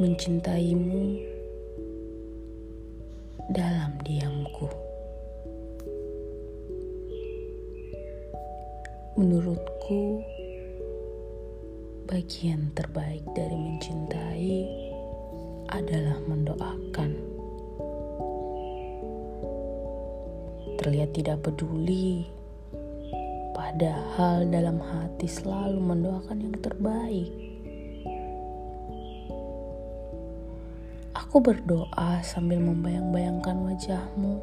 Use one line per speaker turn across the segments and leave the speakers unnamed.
mencintaimu dalam diamku. Menurutku, bagian terbaik dari mencintai adalah mendoakan. Terlihat tidak peduli, padahal dalam hati selalu mendoakan yang terbaik. Aku berdoa sambil membayang-bayangkan wajahmu.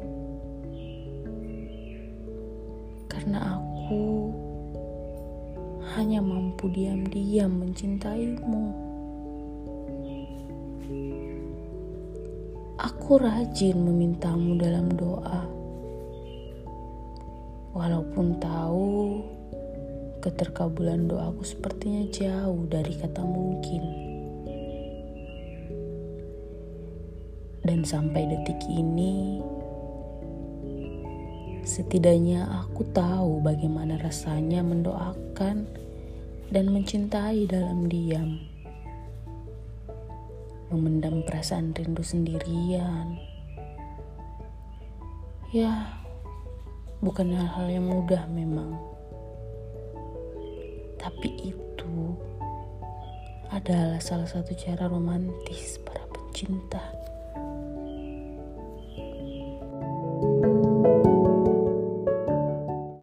Karena aku hanya mampu diam-diam mencintaimu. Aku rajin memintamu dalam doa. Walaupun tahu keterkabulan doaku sepertinya jauh dari kata mungkin. Dan sampai detik ini, setidaknya aku tahu bagaimana rasanya mendoakan dan mencintai dalam diam. Memendam perasaan rindu sendirian. Ya, bukan hal-hal yang mudah memang. Tapi itu adalah salah satu cara romantis para pencinta.